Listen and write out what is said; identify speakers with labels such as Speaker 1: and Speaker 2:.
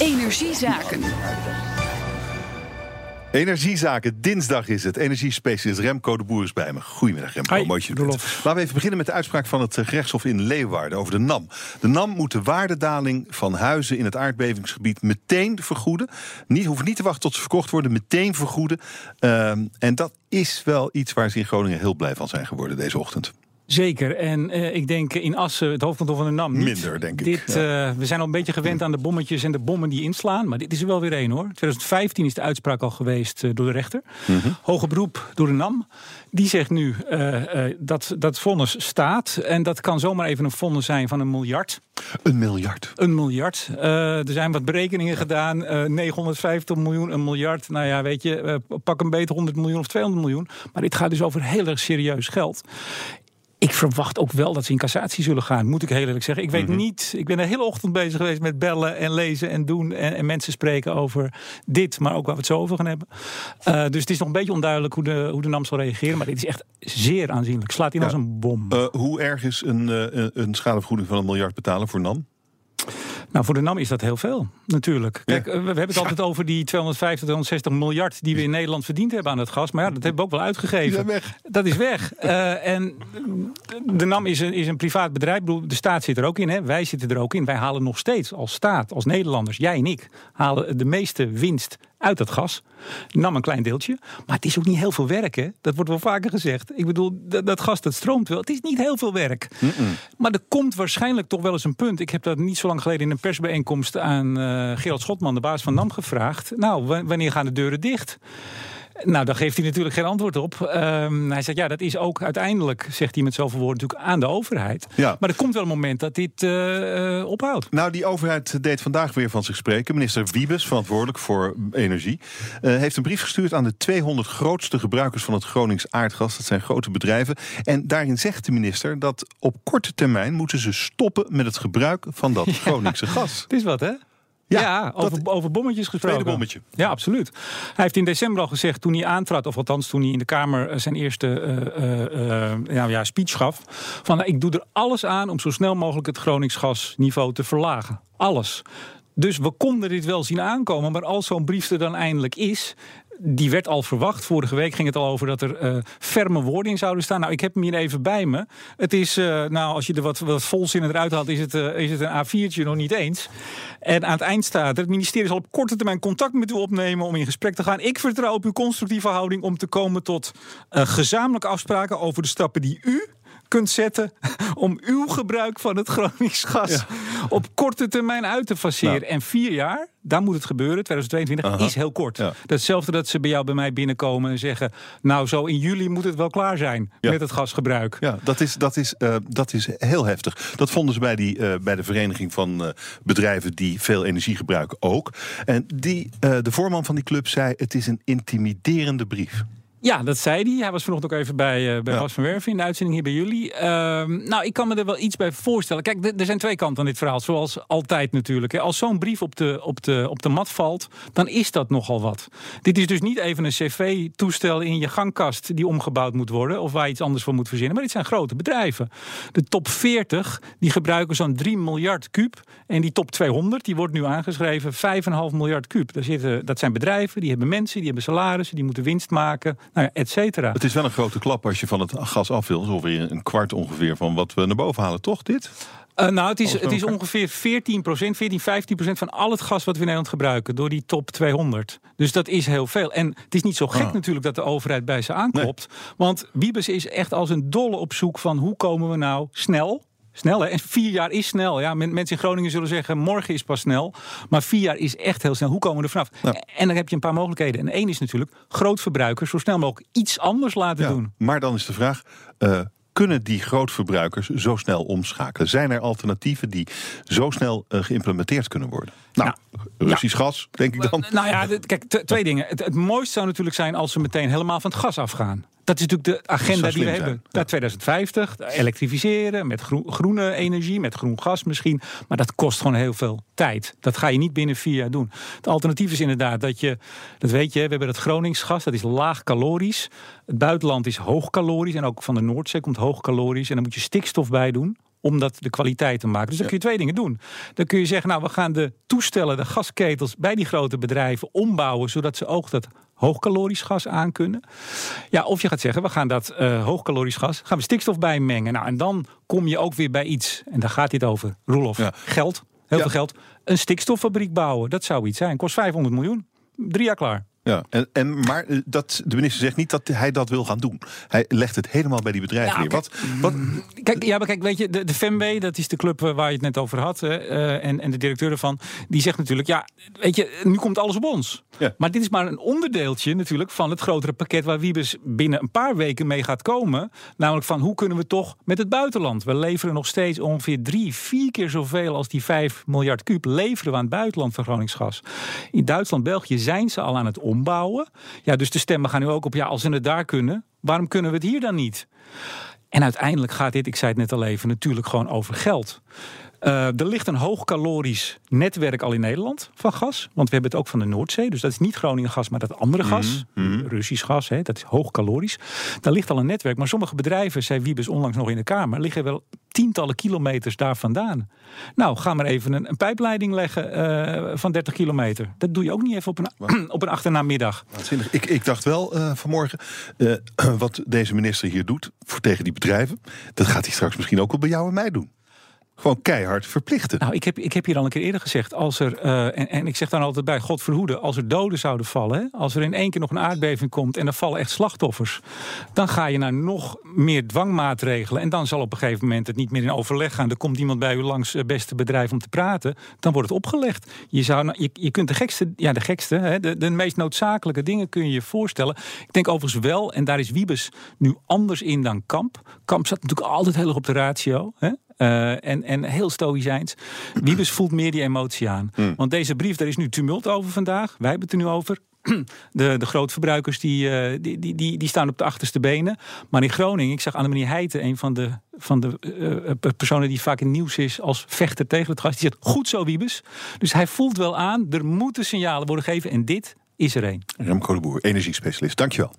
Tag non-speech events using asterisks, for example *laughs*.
Speaker 1: Energiezaken.
Speaker 2: Energiezaken, dinsdag is het. Energiespecialist Remco de Boer is bij me. Goedemiddag Remco,
Speaker 3: Hi,
Speaker 2: mooi dat je er bent.
Speaker 3: Roelof.
Speaker 2: Laten we even beginnen met de uitspraak van het eh, gerechtshof in Leeuwarden over de NAM. De NAM moet de waardedaling van huizen in het aardbevingsgebied meteen vergoeden. Niet, hoeven niet te wachten tot ze verkocht worden, meteen vergoeden. Ehm, en dat is wel iets waar ze in Groningen heel blij van zijn geworden deze ochtend.
Speaker 3: Zeker. En eh, ik denk in Assen, het hoofdkantoor van de NAM, niet.
Speaker 2: Minder, denk ik,
Speaker 3: Dit,
Speaker 2: ja.
Speaker 3: eh, we zijn al een beetje gewend aan de bommetjes en de bommen die inslaan. Maar dit is er wel weer één hoor. 2015 is de uitspraak al geweest eh, door de rechter.
Speaker 2: Mhm.
Speaker 3: Hoge beroep door de NAM. Die zegt nu dat dat vonnis staat. En dat kan zomaar even een vonnis zijn van een miljard.
Speaker 2: Een miljard.
Speaker 3: Een miljard. Er zijn wat berekeningen gedaan. Eh 950 miljoen, een miljard. Nou ja, weet je, pak een beter 100 miljoen of 200 miljoen. Maar dit gaat dus over heel erg serieus geld. Ik verwacht ook wel dat ze in cassatie zullen gaan, moet ik heel eerlijk zeggen. Ik weet
Speaker 2: Mhm.
Speaker 3: niet, ik ben de hele ochtend bezig geweest met bellen en lezen en doen. En, en mensen spreken over dit, maar ook waar we het zo over gaan hebben. Eh, dus het is nog een beetje onduidelijk hoe de, hoe de NAM zal reageren. Maar dit is echt zeer aanzienlijk. Slaat in
Speaker 2: Ja.
Speaker 3: als een bom.
Speaker 2: Eh, hoe erg is een, eh, een schadevergoeding van een miljard betalen voor NAM?
Speaker 3: Nou, voor de NAM is dat heel veel, natuurlijk. Kijk,
Speaker 2: Ja.
Speaker 3: eh, we hebben het altijd over die 250, 260 miljard die we in Nederland verdiend hebben aan het gas. Maar ja, dat hebben we ook wel uitgegeven. Dat is weg. *laughs* Eh, en de NAM is een, is een privaat bedrijf. Ik bedoel, de staat zit er ook in. Hè? Wij zitten er ook in. Wij halen nog steeds als staat, als Nederlanders, jij en ik, halen de meeste winst uit dat gas. NAM een klein deeltje. Maar het is ook niet heel veel werk, hè? Dat wordt wel vaker gezegd. Ik bedoel, dat, dat gas dat stroomt wel. Het is niet heel veel werk. Maar er komt waarschijnlijk toch wel eens een punt. Ik heb dat niet zo lang geleden in een persbijeenkomst aan eh Gerald Schotman, de baas van NAM, gevraagd. Nou, wa- wanneer gaan de deuren dicht? Nou, daar geeft hij natuurlijk geen antwoord op. Ehm, hij zegt, ja, dat is ook uiteindelijk, zegt hij met zoveel woorden, natuurlijk aan de overheid.
Speaker 2: Ja.
Speaker 3: Maar er komt wel een moment dat dit eh, ophoudt.
Speaker 2: Nou, die overheid deed vandaag weer van zich spreken. Minister Wiebes, verantwoordelijk voor energie, eh, heeft een brief gestuurd aan de 200 grootste gebruikers van het Gronings aardgas. Dat zijn grote bedrijven. En daarin zegt de minister dat op korte termijn moeten ze stoppen met het gebruik van dat *laughs* Groningse gas.
Speaker 3: Het is wat, hè?
Speaker 2: Ja,
Speaker 3: over, over bommetjes gesproken.
Speaker 2: Tweede bommetje.
Speaker 3: Ja, absoluut. Hij heeft in december al gezegd, toen hij aantrad, of althans toen hij in de Kamer eh, zijn eerste eh, eh, nou ja, speech gaf, van ik doe er alles aan om zo snel mogelijk het Gronings gasniveau te verlagen. Alles. Dus we konden dit wel zien aankomen, maar als zo'n brief er dan eindelijk is, die werd al verwacht. Vorige week ging het al over dat er eh, ferme woorden in zouden staan. Nou, ik heb hem hier even bij me. Het is, eh, nou, als je er wat, wat volzinnen eruit haalt, is het, eh, is het een A4'tje nog niet eens. En aan het eind staat er, het ministerie zal op korte termijn contact met u opnemen om in gesprek te gaan. Ik vertrouw op uw constructieve houding om te komen tot gezamenlijke afspraken over de stappen die u kunt zetten *laughs* om uw gebruik van het Gronings gas op korte termijn uit te faceren.
Speaker 2: Nou.
Speaker 3: En vier jaar, daar moet het gebeuren, 2022,
Speaker 2: Aha.
Speaker 3: is heel kort.
Speaker 2: Ja.
Speaker 3: Datzelfde dat ze bij jou bij mij binnenkomen en zeggen... nou, zo in juli moet het wel klaar zijn met het gasgebruik.
Speaker 2: Ja, dat is, dat, is, eh, dat is heel heftig. Dat vonden ze bij, die, eh, bij de vereniging van eh, bedrijven die veel energie gebruiken ook. En die, de voorman van die club zei: het is een intimiderende brief.
Speaker 3: Ja, dat zei hij. Hij was vanochtend ook even bij, eh bij
Speaker 2: Ja.
Speaker 3: Bas van Werven in de uitzending hier bij jullie. Ehm, nou, ik kan me er wel iets bij voorstellen. Kijk, er- er zijn twee kanten aan dit verhaal, zoals altijd natuurlijk. hè. Als zo'n brief op de, op, de, op de mat valt, dan is dat nogal wat. Dit is dus niet even een cv-toestel in je gangkast die omgebouwd moet worden of waar je iets anders voor moet verzinnen. Maar dit zijn grote bedrijven. De top 40 die gebruiken zo'n 3 miljard kuub. En die top 200 die wordt nu aangeschreven 5,5 miljard kuub. Daar zitten, dat zijn bedrijven, die hebben mensen, die hebben salarissen, die moeten winst maken, nou ja, et cetera.
Speaker 2: Het is wel een grote klap als je van het gas af wil. Zo weer een kwart ongeveer van wat we naar boven halen, toch? Dit?
Speaker 3: Eh, nou, het is, het is ongeveer 14% 14, 15% van al het gas wat we in Nederland gebruiken door die top 200. Dus dat is heel veel. En het is niet zo gek
Speaker 2: Ah.
Speaker 3: natuurlijk dat de overheid bij ze aanklopt. Want Wiebes is echt als een dolle op zoek van hoe komen we nou snel. Snel, hè? En vier jaar is snel. Ja, men- mensen in Groningen zullen zeggen, morgen is pas snel. Maar vier jaar is echt heel snel. Hoe komen we er vanaf?
Speaker 2: Ja.
Speaker 3: En dan heb je een paar mogelijkheden. En één is natuurlijk grootverbruikers zo snel mogelijk iets anders laten
Speaker 2: Ja.
Speaker 3: doen.
Speaker 2: Maar dan is de vraag: eh, kunnen die grootverbruikers zo snel omschakelen? Zijn er alternatieven die zo snel eh, geïmplementeerd kunnen worden? Nou, Russisch gas, denk ik dan.
Speaker 3: Nou ja, kijk, twee dingen. Het, het mooiste zou natuurlijk zijn als we meteen helemaal van het gas afgaan. Dat is natuurlijk de agenda die we hebben. Naar 2050, elektrificeren, met groen- groene energie, met groen gas misschien. Maar dat kost gewoon heel veel tijd. Dat ga je niet binnen vier jaar doen. Het alternatief is inderdaad dat je, dat weet je, we hebben het Groningsgas, dat is laag calorisch. Het buitenland is hoog calorisch en ook van de Noordzee komt hoog calorisch. En dan moet je stikstof bij doen om dat de kwaliteit te maken. Dus dan kun je twee dingen doen. Dan kun je zeggen, nou, we gaan de toestellen, de gasketels bij die grote bedrijven ombouwen, zodat ze ook dat hoogkalorisch gas aan kunnen. Ja, of je gaat zeggen, we gaan dat uh, hoogkalorisch gas, gaan we stikstof bijmengen. Nou, en dan kom je ook weer bij iets, en daar gaat dit over, Roelof, ja. geld, heel veel geld. Een stikstoffabriek bouwen, dat zou iets zijn. Kost 500 miljoen. Drie jaar klaar.
Speaker 2: Ja, en, en, maar eh, dat, de minister zegt niet dat hij dat wil gaan doen. Hij legt het helemaal bij die bedrijven neer. Wat, wat...
Speaker 3: Kijk, ja, maar kijk, weet je, de, de FEMB, dat is de club eh, waar je het net over had. Uh, en, en de directeur ervan, die zegt natuurlijk... ja, weet je, nu komt alles op ons. Ja. Maar dit is maar een onderdeeltje natuurlijk van het grotere pakket... waar Wiebes binnen een paar weken mee gaat komen. Namelijk van, hoe kunnen we toch met het buitenland? We leveren nog steeds ongeveer drie, vier keer zoveel... als die 5 miljard kuub leveren we aan het buitenland van Groningsgas. In Duitsland, België zijn ze al aan het Ja, dus de stemmen gaan nu ook op, ja, als ze het daar kunnen, waarom kunnen we het hier dan niet? En uiteindelijk gaat dit, ik zei het net al even, natuurlijk gewoon over geld. Uh, er ligt een hoogkalorisch netwerk al in Nederland van gas. Want we hebben het ook van de Noordzee. Dus dat is niet Groningen gas, maar dat andere gas. Mm Russisch gas, hè, dat is hoogkalorisch. Daar ligt al een netwerk. Maar sommige bedrijven, zei Wiebes onlangs nog in de Kamer... liggen wel tientallen kilometers daar vandaan. Nou, ga maar even een, een pijpleiding leggen uh, van 30 kilometer. Dat doe je ook niet even op een, *clears throat* op een achternamiddag.
Speaker 2: Ik, ik dacht wel uh, vanmorgen, uh, *clears throat* wat deze minister hier doet voor, tegen die bedrijven... dat gaat hij straks misschien ook wel bij jou en mij doen gewoon keihard verplichten.
Speaker 3: Nou, ik heb, ik heb hier al een keer eerder gezegd, als er, uh, en, en ik zeg dan altijd bij, God verhoede, als er doden zouden vallen, als er in één keer nog een aardbeving komt en er vallen echt slachtoffers, dan ga je naar nog meer dwangmaatregelen en dan zal op een gegeven moment het niet meer in overleg gaan. Er komt iemand bij u langs het beste bedrijf om te praten, dan wordt het opgelegd. Je, zou, je, je kunt de gekste, ja de gekste, hè, de, de meest noodzakelijke dingen kun je je voorstellen. Ik denk overigens wel, en daar is Wiebes nu anders in dan Kamp. Kamp zat natuurlijk altijd heel erg op de ratio. Hè? Uh, en, en heel stoïcijns. Wiebes voelt meer die emotie aan. Hmm. Want deze brief, daar is nu tumult over vandaag. Wij hebben het er nu over. *clears throat* De, de grootverbruikers die, uh, die, die, die, die, staan op de achterste benen. Maar in Groningen, ik zag Annemarie Heijten, een van de, van de uh, personen die vaak in nieuws is als vechter tegen het gas. Die zegt, goed zo Wiebes. Dus hij voelt wel aan, er moeten signalen worden gegeven. En dit is er een.
Speaker 2: Remco de Boer, energiespecialist. Dankjewel.